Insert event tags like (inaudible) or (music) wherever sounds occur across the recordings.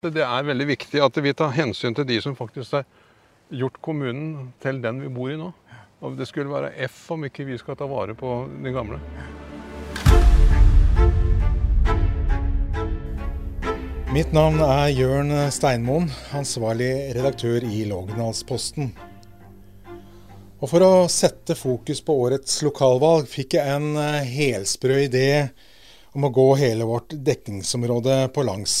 Det er veldig viktig at vi tar hensyn til de som faktisk har gjort kommunen til den vi bor i nå. Og det skulle være F om ikke vi skal ta vare på de gamle. Mitt navn er Jørn Steinmoen, ansvarlig redaktør i Lågendalsposten. Og for å sette fokus på årets lokalvalg, fikk jeg en helsprø idé om å gå hele vårt dekningsområde på langs.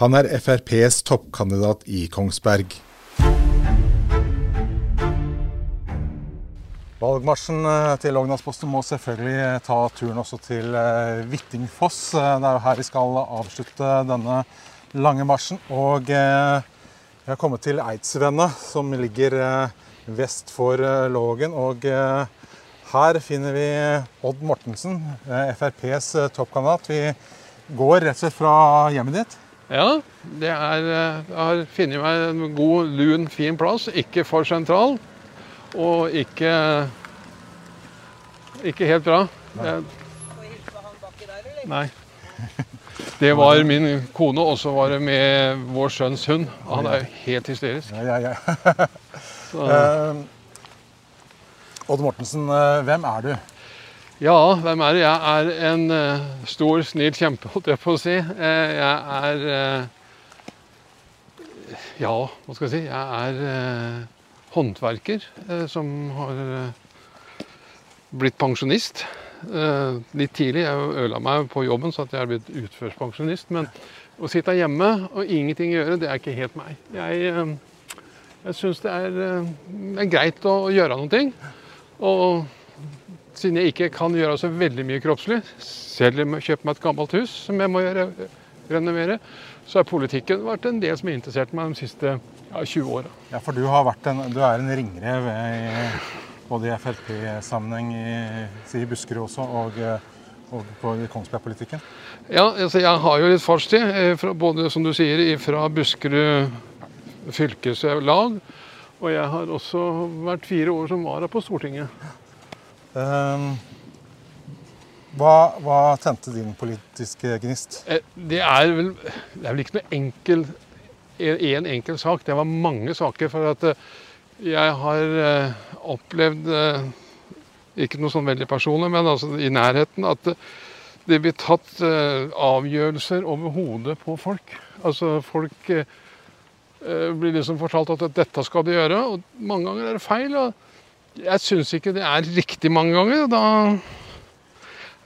Han er FrPs toppkandidat i Kongsberg. Valgmarsjen eh, til Lognasposten må selvfølgelig ta turen også til eh, Hvittingfoss. Eh, det er jo her vi skal avslutte denne lange marsjen. Og vi har kommet til Eidsvennet, som ligger vest for Lågen. Og her finner vi Odd Mortensen, FrPs toppkandidat. Vi går rett og slett fra hjemmet ditt. Ja, det er, jeg eh, har funnet meg en god, lun, fin plass. Ikke for sentral, og ikke ikke helt bra. Jeg, nei. (laughs) Det var min kone, og så var det med vår sønns hund. Han er jo helt hysterisk. Ja, ja, ja. (laughs) uh, Odd Mortensen, eh, hvem er du? Ja, hvem er det? Jeg er en uh, stor, snill kjempe, holdt jeg på å si. Uh, jeg er uh, Ja, hva skal jeg si? Jeg er håndverker som har blitt pensjonist. litt tidlig. Jeg ødela meg på jobben så at jeg er blitt utførspensjonist. Men å sitte hjemme og ingenting gjøre, det er ikke helt meg. Jeg, jeg syns det er, er, greit å gjøre noe. Og siden jeg ikke kan gjøre så veldig mye kroppslig, selv om jeg kjøper meg et gammelt hus som jeg må gjøre, renovere, så har politikken vært en del som har interessert meg de siste ja, 20 åra. Ja, for du, en, du, er en ringrev i, både i Frp-sammenheng i, i, Buskerud også, og, og på Kongsberg-politikken? Ja, altså jeg har jo litt fartstid, eh, både som du sier, fra Buskerud fylkeslag. Og jeg har også vært fire år som vara på Stortinget. Ehm, hva, hva, tente din politiske gnist? Eh, det er vel, det er vel ikke noe enkel en enkel sak. Det var mange saker. For at eh, jeg har eh, opplevd, ikke noe sånn veldig personlig, men altså i nærheten, at det blir tatt avgjørelser over hodet på folk. Altså folk blir liksom fortalt at dette skal de gjøre, og mange ganger er det feil. og jeg syns ikke det er riktig mange ganger. Da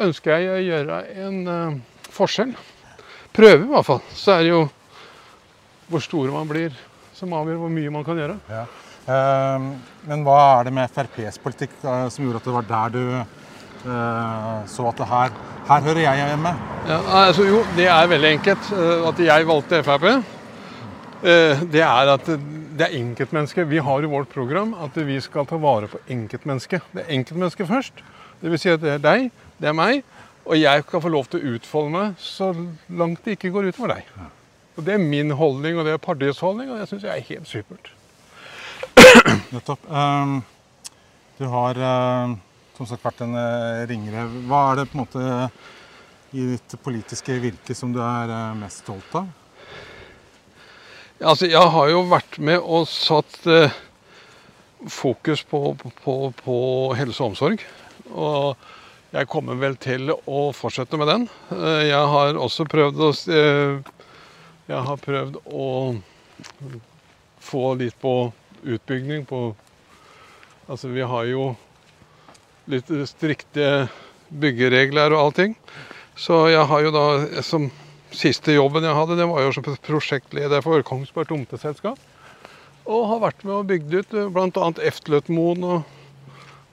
ønsker jeg å gjøre en uh, forskjell. Prøve, i hvert fall. Så er det jo hvor store man blir, som avgjør hvor mye man kan gjøre. Ja. Uh, men hva er det med FrPs politikk uh, som gjorde at det var der du eh, så at det her, her hører jeg hjemme? Ja, altså, jo, det er veldig enkelt. At jeg valgte Frp, det er at det er enkeltmennesket. Vi har i vårt program at vi skal ta vare på enkeltmennesket. Det er enkeltmennesket først. Det vil si at det er deg, det er meg, og jeg skal få lov til å utfolde meg så langt det ikke går utover deg. Og Det er min holdning, og det er partiets holdning, og det syns jeg er helt supert. Nettopp. Um, du har uh, som sagt vært en uh, ringrev. Hva er det på en måte i ditt politiske virke som du er uh, mest stolt av? Altså, jeg har jo vært med og satt eh, fokus på, på, på, helse og omsorg. Og jeg kommer vel til å fortsette med den. Eh, jeg har også prøvd å eh, Jeg har prøvd å få litt på utbygging på Altså, vi har jo litt strikte byggeregler og allting. Så jeg har jo da som Siste jobben jeg hadde, det var jo som prosjektleder for Kongsberg tomteselskap. Og har vært med og bygd ut eh, bl.a. Efteløtmoen og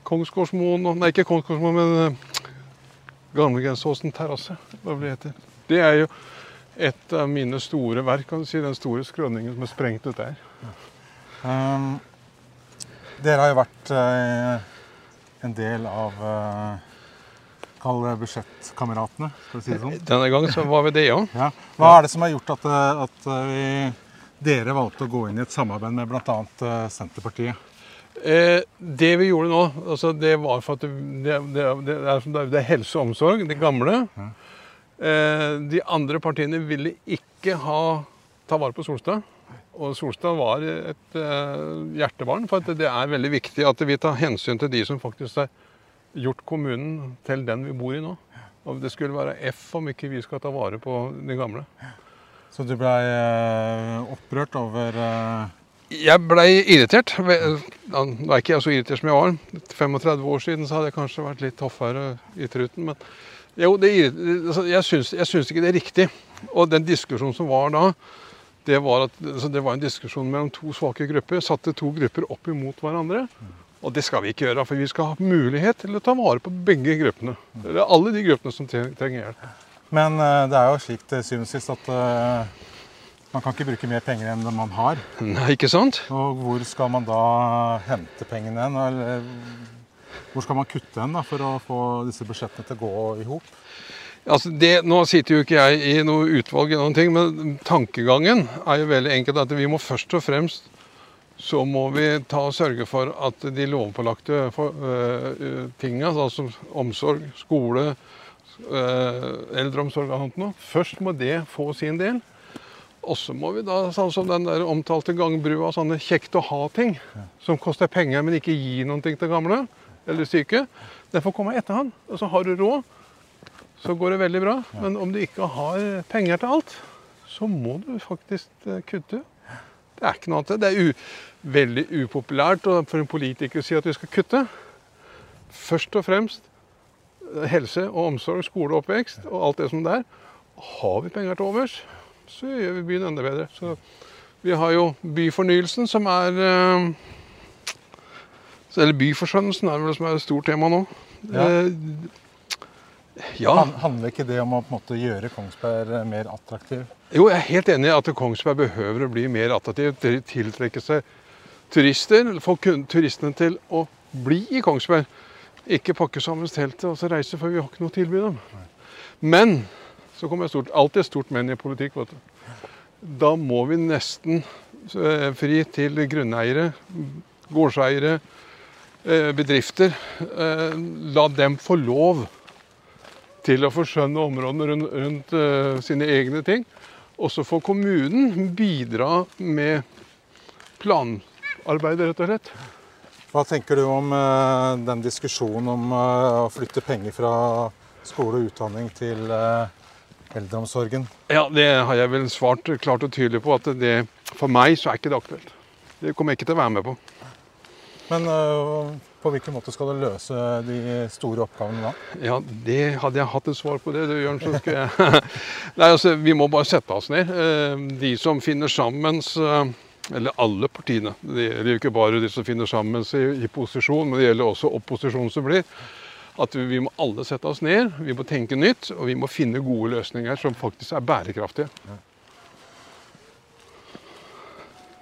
Kongsgårdsmoen Nei, ikke Kongsgårdsmoen, men Gamlegrensåsen terrasse. Det. Det er jo et av mine store verk, kan du si. Den store skrøningen som er sprengt ut der. Um, dere har jo vært uh, en del av uh, Kall det budsjettkameratene, skal vi si det sånn. Denne gangen så var vi det, ja. ja. Hva er det som har gjort at, at vi, dere valgte å gå inn i et samarbeid med bl.a. Senterpartiet? Eh, det vi gjorde nå, altså det var for at det, det, det, er, det er, helse og omsorg, det gamle. Ja. Eh, de andre partiene ville ikke ha ta vare på Solstad. Og Solstad var et eh, hjertebarn, for det er veldig viktig at vi tar hensyn til de som faktisk har gjort kommunen til den vi bor i nå. Og Det skulle være F om ikke vi skal ta vare på de gamle. Så du blei uh, opprørt over uh jeg blei irritert. Nå er ikke jeg så irritert som jeg var. 35 år siden så hadde jeg kanskje vært litt tøffere i truten. Men jo, det, altså, jeg, syns, jeg syns ikke det er riktig. Og den diskusjonen som var da, det var, at, altså, det var en diskusjon mellom to svake grupper. Satte to grupper opp imot hverandre. Og det skal vi ikke gjøre, for vi skal ha mulighet til å ta vare på begge gruppene. Eller alle de gruppene som trenger hjelp. Men uh, det er jo slik til syvende og sist at uh man kan ikke bruke mer penger enn man har. Nei, ikke sant? Og hvor skal man da hente pengene hen? Eller hvor skal man kutte hen for å få disse budsjettene til å gå i hop? Altså nå sitter jo ikke jeg i noe utvalg, eller noen ting, men tankegangen er jo veldig enkelt. at Vi må først og fremst så må vi ta og sørge for at de lovpålagte uh, uh, tingene, altså omsorg, skole, uh, eldreomsorg og sånt noe, først må det få sin del. Og så må vi da, sånn som den der omtalte gangbrua, sånne kjekt å ha-ting som koster penger, men ikke gir noen ting til gamle eller syke, den får komme etter han. Og så har du råd, så går det veldig bra. Men om du ikke har penger til alt, så må du faktisk eh, kutte. Det er ikke noe annet. Det er veldig upopulært for en politiker å si at vi skal kutte. Først og fremst eh, helse og omsorg, skole og oppvekst og alt det som det er. Har vi penger til overs, så gjør vi byen enda bedre. Så vi har jo byfornyelsen, som er eh, Eller byforskjønnelsen er vel det som er et stort tema nå. Ja. Ja. Handler ikke det om å måte gjøre Kongsberg mer attraktiv? Jo, jeg er helt enig i at Kongsberg behøver å bli mer attraktiv. Tiltrekke seg turister. Få turistene til å bli i Kongsberg. Ikke pakke sammen teltet og så reise, for vi har ikke noe tilbud dem. Men så kommer jeg stort, alltid et stort men i politikk. vet du. Da må vi nesten eh, fri til grunneiere, gårdseiere, eh, bedrifter. Eh, la dem få lov til å forskjønne områdene rundt, rundt sine egne ting. Og så får kommunen bidra med planarbeidet, rett og slett. Hva tenker du om den diskusjonen om å flytte penger fra skole og utdanning til eldreomsorgen? Ja, det har jeg vel svart klart og tydelig på. at det, For meg så er ikke det aktuelt. Det kommer jeg ikke til å være med på. Men uh, på hvilken måte skal du løse de store oppgavene da? Ja, det Hadde jeg hatt et svar på det, du Jørn, så skulle jeg (laughs) Nei, altså, Vi må bare sette oss ned. Uh, de som finner sammen eller alle partiene. Det gjelder ikke bare de som finner sammen i, i posisjon, men det gjelder også opposisjonen som blir at vi må alle sette oss ned, vi må tenke nytt, og vi må finne gode løsninger som faktisk er bærekraftige.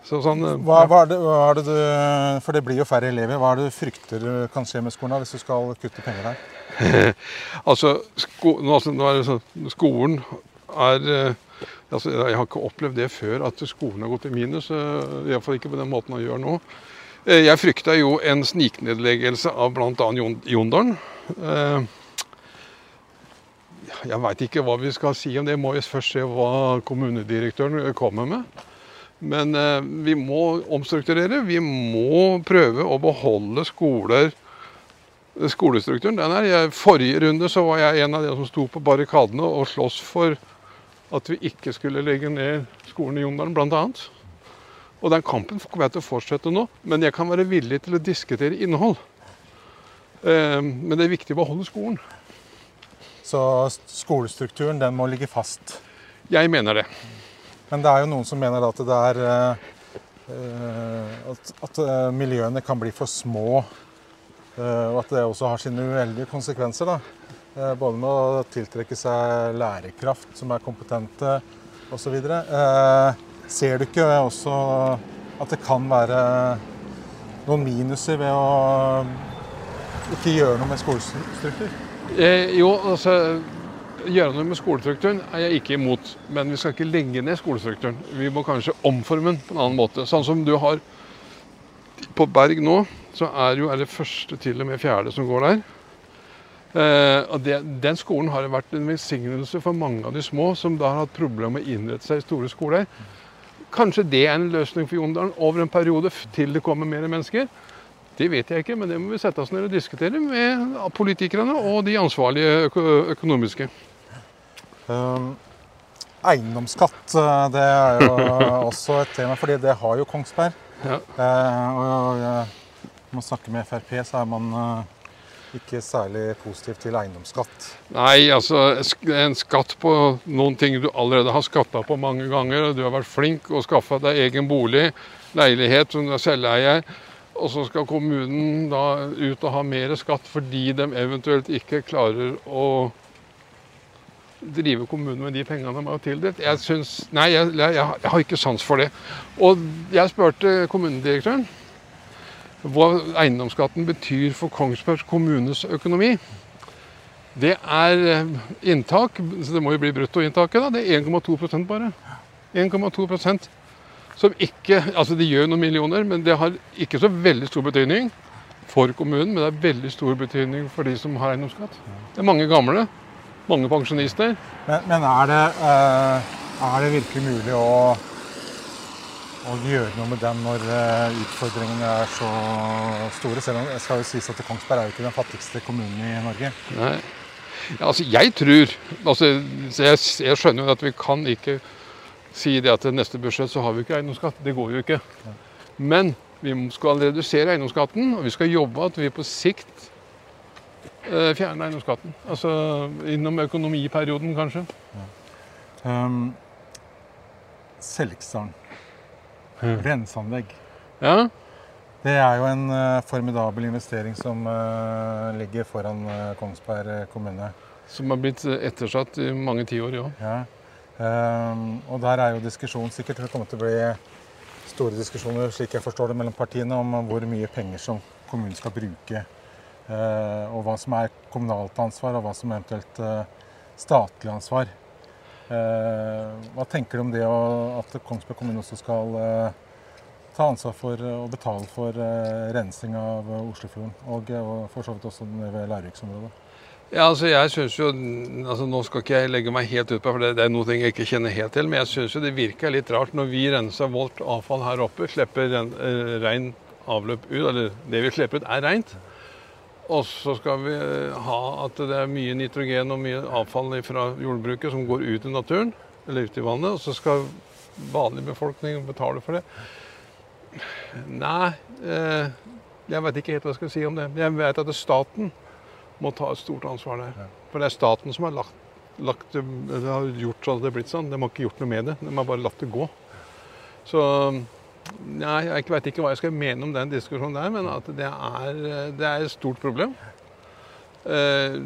Så sånn, eh, hva, hva, er det, hva, er det, du For det blir jo færre elever. Hva er det du frykter kan skje med skolen hvis du skal kutte penger der? (laughs) altså, sko, altså, sånn, skolen er eh, altså, Jeg har ikke opplevd det før, at skolen har gått i minus. Eh, Iallfall ikke på den måten den gjør nå. Jeg frykta jo en sniknedleggelse av bl.a. Jondalen. Eh, jeg veit ikke hva vi skal si om det. Må vi først se hva kommunedirektøren kommer med. Men eh, vi må omstrukturere. Vi må prøve å beholde skoler skolestrukturen. Den er. jeg, forrige runde så var jeg en av de som sto på barrikadene og sloss for at vi ikke skulle legge ned skolen i Jondalen, bl.a. Og den kampen kommer jeg til å fortsette nå. Men jeg kan være villig til å diskutere innhold. Eh, men det er viktig å beholde skolen. Så skolestrukturen den må ligge fast? Jeg mener det. Men det er jo noen som mener at er eh, at, at eh, miljøene kan bli for små. Og at det også har sine uheldige konsekvenser. Da. Både med å tiltrekke seg lærekraft som er kompetente, osv. Eh, ser du ikke også at det kan være noen minuser ved å ikke gjøre noe med skolestruktur? Eh, jo, altså Gjøre noe med skolestrukturen er jeg ikke imot. Men vi skal ikke legge ned skolestrukturen. Vi må kanskje omforme den på en annen måte. Sånn som du har på Berg nå, så er, jo, er det første til og med fjerde som går der. Eh, og det, Den skolen har vært en velsignelse for mange av de små som da har hatt problemer med å innrette seg i store skoler. Kanskje det er en løsning for Jondalen over en periode til det kommer mer mennesker. Det vet jeg ikke, men det må vi sette oss ned og diskutere med politikerne og de ansvarlige økonomiske. Um, eiendomsskatt eh, det er jo (laughs) også et tema, fordi det har jo Kongsberg. Ja. Uh, og når man snakker med Frp, så er man uh, ikke særlig positiv til eiendomsskatt. Nei, altså en skatt på noen ting du allerede har skatta på mange ganger. og Du har vært flink og skaffa deg egen bolig, leilighet som du er selveier. Og så skal kommunen da ut og ha mer skatt fordi de eventuelt ikke klarer å drive kommunen med de pengene de har tildelt. Jeg syns Nei, jeg, jeg, jeg har ikke sans for det. Og jeg spurte kommunedirektøren hva eiendomsskatten betyr for Kongsberg kommunes økonomi. Det er eh, inntak, så det må jo bli bruttoinntaket, da. Det er 1,2% bare. 1,2% som ikke Altså det gjør noen millioner, men det har ikke så veldig stor betydning for kommunen. Men det har veldig stor betydning for de som har eiendomsskatt. Det er mange gamle. Mange pensjonister. Men, men er, det, uh, er, det, virkelig mulig å, å, gjøre noe med den når uh, utfordringene er så store? Selv om jeg skal jo sies at Kongsberg er jo ikke den fattigste kommunen i Norge. Nei. Ja, altså, jeg tror altså, jeg, jeg skjønner jo at vi kan ikke si det at til neste budsjett så har vi ikke eiendomsskatt. Det går jo ikke. Men vi skal redusere eiendomsskatten, og vi skal jobbe at vi på sikt eh, fjerner eiendomsskatten. Altså innom økonomiperioden, kanskje. Ja. Um, Selgstrand. Renseanlegg. Ja. Det er jo en uh, formidabel investering som uh, ligger foran uh, Kongsberg kommune. Som har blitt ettersatt i mange tiår, ja. ja. Um, og der er jo diskusjonen sikkert det kommer til å bli store diskusjoner slik jeg forstår det, mellom partiene om hvor mye penger som kommunen skal bruke. Uh, og hva som er kommunalt ansvar, og hva som eventuelt uh, statlig ansvar. Uh, hva tenker du om det at Kongsberg kommune også skal ta ansvar for å betale for rensing av Oslofjorden? Og, og for så vidt også ved Larviksområdet? Ja, altså jeg synes jo, altså Nå skal ikke jeg legge meg helt ut på for det, det er noe jeg ikke kjenner helt til. Men jeg syns det virker litt rart når vi renser vårt avfall her oppe, slipper ren, eh, rein avløp ut, eller det vi slipper ut, er rent. Og så skal vi eh, ha at det er mye nitrogen og mye avfall fra jordbruket som går ut i naturen, eller ut i vannet. Og så skal vanlig befolkning betale for det. Nei, eh, jeg vet ikke helt hva jeg skal si om det. Jeg vet at staten må ta et stort ansvar der. For det er staten som har, lagt, lagt, har gjort sånn at det er blitt sånn. De har ikke gjort noe med det. De har bare latt det gå. Så nei, jeg vet ikke hva jeg skal mene om den diskusjonen der, men at det er, det er et stort problem. Eh,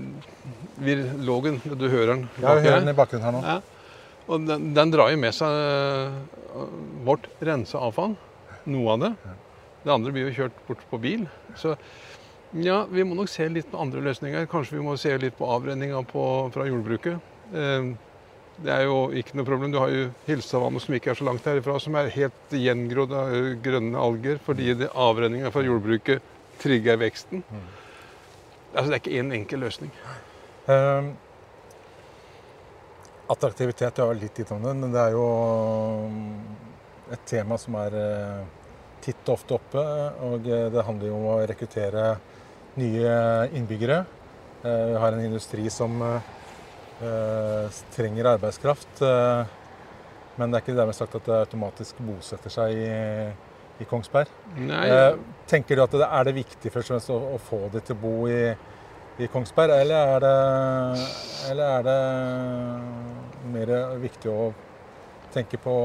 Lågen, du hører den Ja, vi hører den i bakgrunnen her nå. Ja. Og den, den, drar jo med seg uh, vårt renseavfall. Noe av det. Det andre blir jo kjørt bort på bil. Så ja, vi må nok se litt på andre løsninger. Kanskje vi må se litt på avrenninga fra jordbruket. Eh, det er jo ikke noe problem. Du har jo Hilsavannet som ikke er så langt herifra, som er helt gjengrodd av grønne alger fordi avrenninga fra jordbruket trigger veksten. Mm. Altså, det er ikke én en enkel løsning. Um, attraktivitet, jeg har litt gitt om det, men det er jo et tema som er eh, titt og ofte oppe. Og det handler jo om å rekruttere nye innbyggere. Eh, vi har en industri som eh, trenger arbeidskraft. Eh, men det er ikke dermed sagt at det automatisk bosetter seg i, i Kongsberg. Nei. Tenker du at det er det viktig først og fremst å, å få de til å bo i, i Kongsberg, eller er, det, eller er det mer viktig å tenke på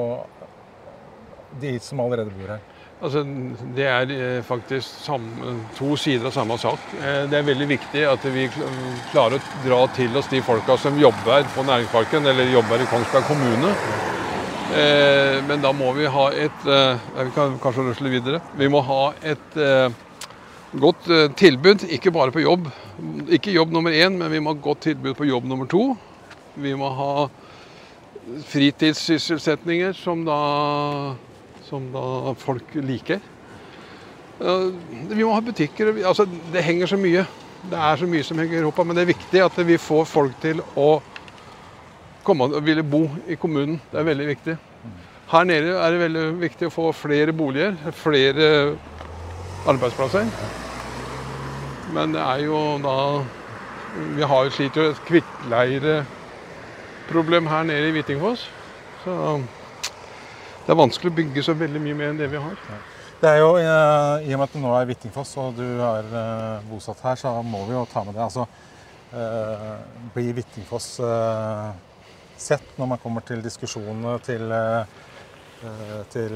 de som allerede bor her? Altså, det er eh, faktisk samme, to sider av samme sak. Eh, det er veldig viktig at vi klarer å dra til oss de folka som jobber på næringsparken eller jobber i Kongsberg kommune. Eh, men da må vi ha et Vi kan kanskje rusle videre. Vi må ha et godt tilbud, ikke bare på jobb. Ikke jobb nummer én, men vi må ha godt tilbud på jobb nummer to. Vi må ha fritidssysselsetninger som da, som folk liker. Vi må ha butikker. Altså, det henger så mye. Det er så mye som henger i Europa, men det er viktig at vi får folk til å komme og ville bo i kommunen. Det er veldig viktig. Her nede er det veldig viktig å få flere boliger, flere arbeidsplasser. Men det er jo da Vi har jo sliter jo et kvittleireproblem her nede i Hvittingfoss. Så det er vanskelig å bygge så veldig mye mer enn det vi har. Det er jo, eh, I og med at du nå er Hvittingfoss og du er eh, bosatt her, så må vi jo ta med det. Altså, eh, blir Hvittingfoss sett når man kommer til diskusjonene til, til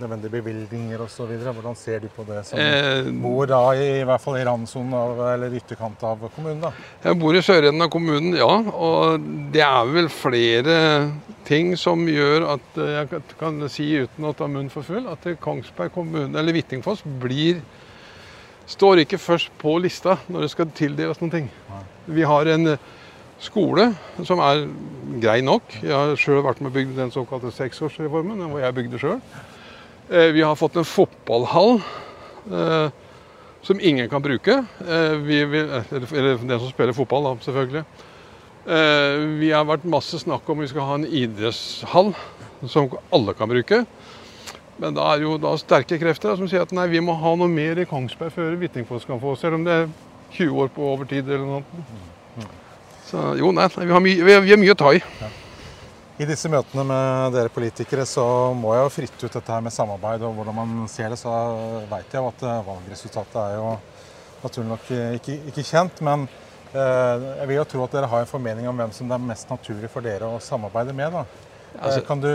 nødvendige bevilgninger osv.? Hvordan ser du på det som Eh, bor da i, i hvert fall i randsonen av, eller ytterkant av kommunen? da? Jeg bor i sørenden av kommunen, ja. Og det er vel flere ting som gjør at eh, jeg kan- si uten å ta munnen for full, at Kongsberg kommune, eller Hvittingfoss, blir Står ikke først på lista når det skal tildeles noen ting. Vi har en eh, skole som er grei nok. Jeg har sjøl vært med og bygd den såkalte seksårsreformen, hvor jeg bygde sjøl. Vi har fått en fotballhall eh, som ingen kan bruke. Eh, Vi vil, eller den som spiller fotball, da, selvfølgelig. Eh, Vi har vært masse snakk om vi skal ha en idrettshall som alle kan bruke. Men da er jo da sterke krefter som sier at nei, vi må ha noe mer i Kongsberg før Hvittingfoss kan få, selv om det er 20 år på overtid eller noe. Så jo, nei, vi har, mye, vi har, vi har mye å ta i. I disse møtene med dere politikere så må jeg jo fritte ut dette her med samarbeid og hvordan man ser det. Så veit jeg jo at eh, valgresultatet er jo naturlig nok ikke, ikke kjent. Men jeg vil jo tro at dere har en formening om hvem som det er mest naturlig for dere å samarbeide med. da. Altså- Eh, kan, du,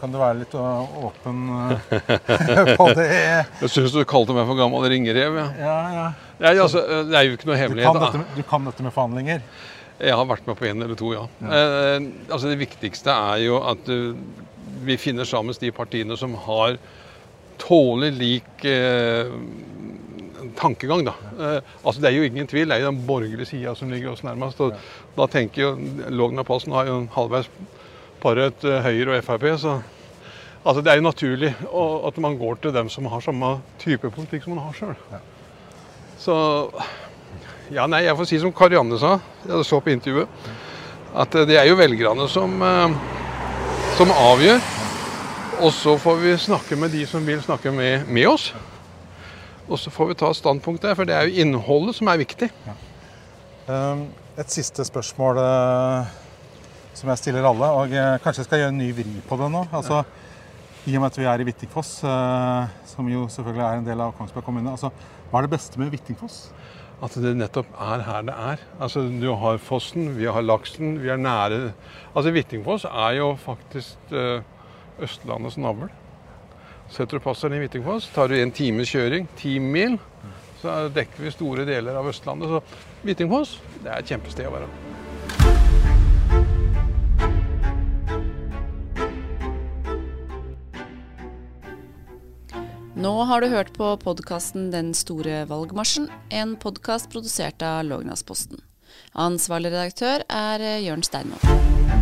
kan du være litt åpen eh, (laughs) på det? Jeg syns du kalte meg for gammel ringerev. Ja. Ja, ja. Nei, altså, det er jo ikke noe Du, hemmelighet. kan da. dette, med- du kan dette med forhandlinger? Jeg har vært med på en eller to, ja. Eh, altså Det viktigste er jo at eh, vi finner sammen de partiene som har tålelig lik eh, tankegang. da. Eh, altså Det er jo ingen tvil, det er jo den borgerlige sida som ligger oss nærmest. og Da tenker jo Lognapassen har jo en halvveis paret eh, Høyre og Frp, så altså det er jo naturlig at man går til dem som har samme type politikk som man har sjøl. Så ja, nei, jeg får si som Karianne sa, jeg så på intervjuet, at eh, det er jo velgerne som, som avgjør. Og så får vi snakke med de som vil snakke med, med oss. Og så får vi ta standpunkt der, for det er jo innholdet som er viktig. Ja. Et siste spørsmål eh, som jeg stiller alle, og eh, kanskje jeg skal gjøre en ny vri på det nå. Altså, I og med at vi er i Hvittingfoss, eh, som jo selvfølgelig er en del av Kongsberg kommune. Altså, hva er det beste med Hvittingfoss? At det nettopp er her det er. Altså, Du har fossen, vi har laksen, vi er nære Altså, Hvittingfoss er jo faktisk Østlandets navl. Setter du passeren i Hvittingfoss, tar du en times kjøring, ti mil, så dekker vi store deler av Østlandet. Så Hvittingfoss, det er et kjempested å være. Nå har du hørt på podkasten Den store valgmarsjen, en podkast produsert av Lågnadsposten. Ansvarlig redaktør er Jørn Steinmoen.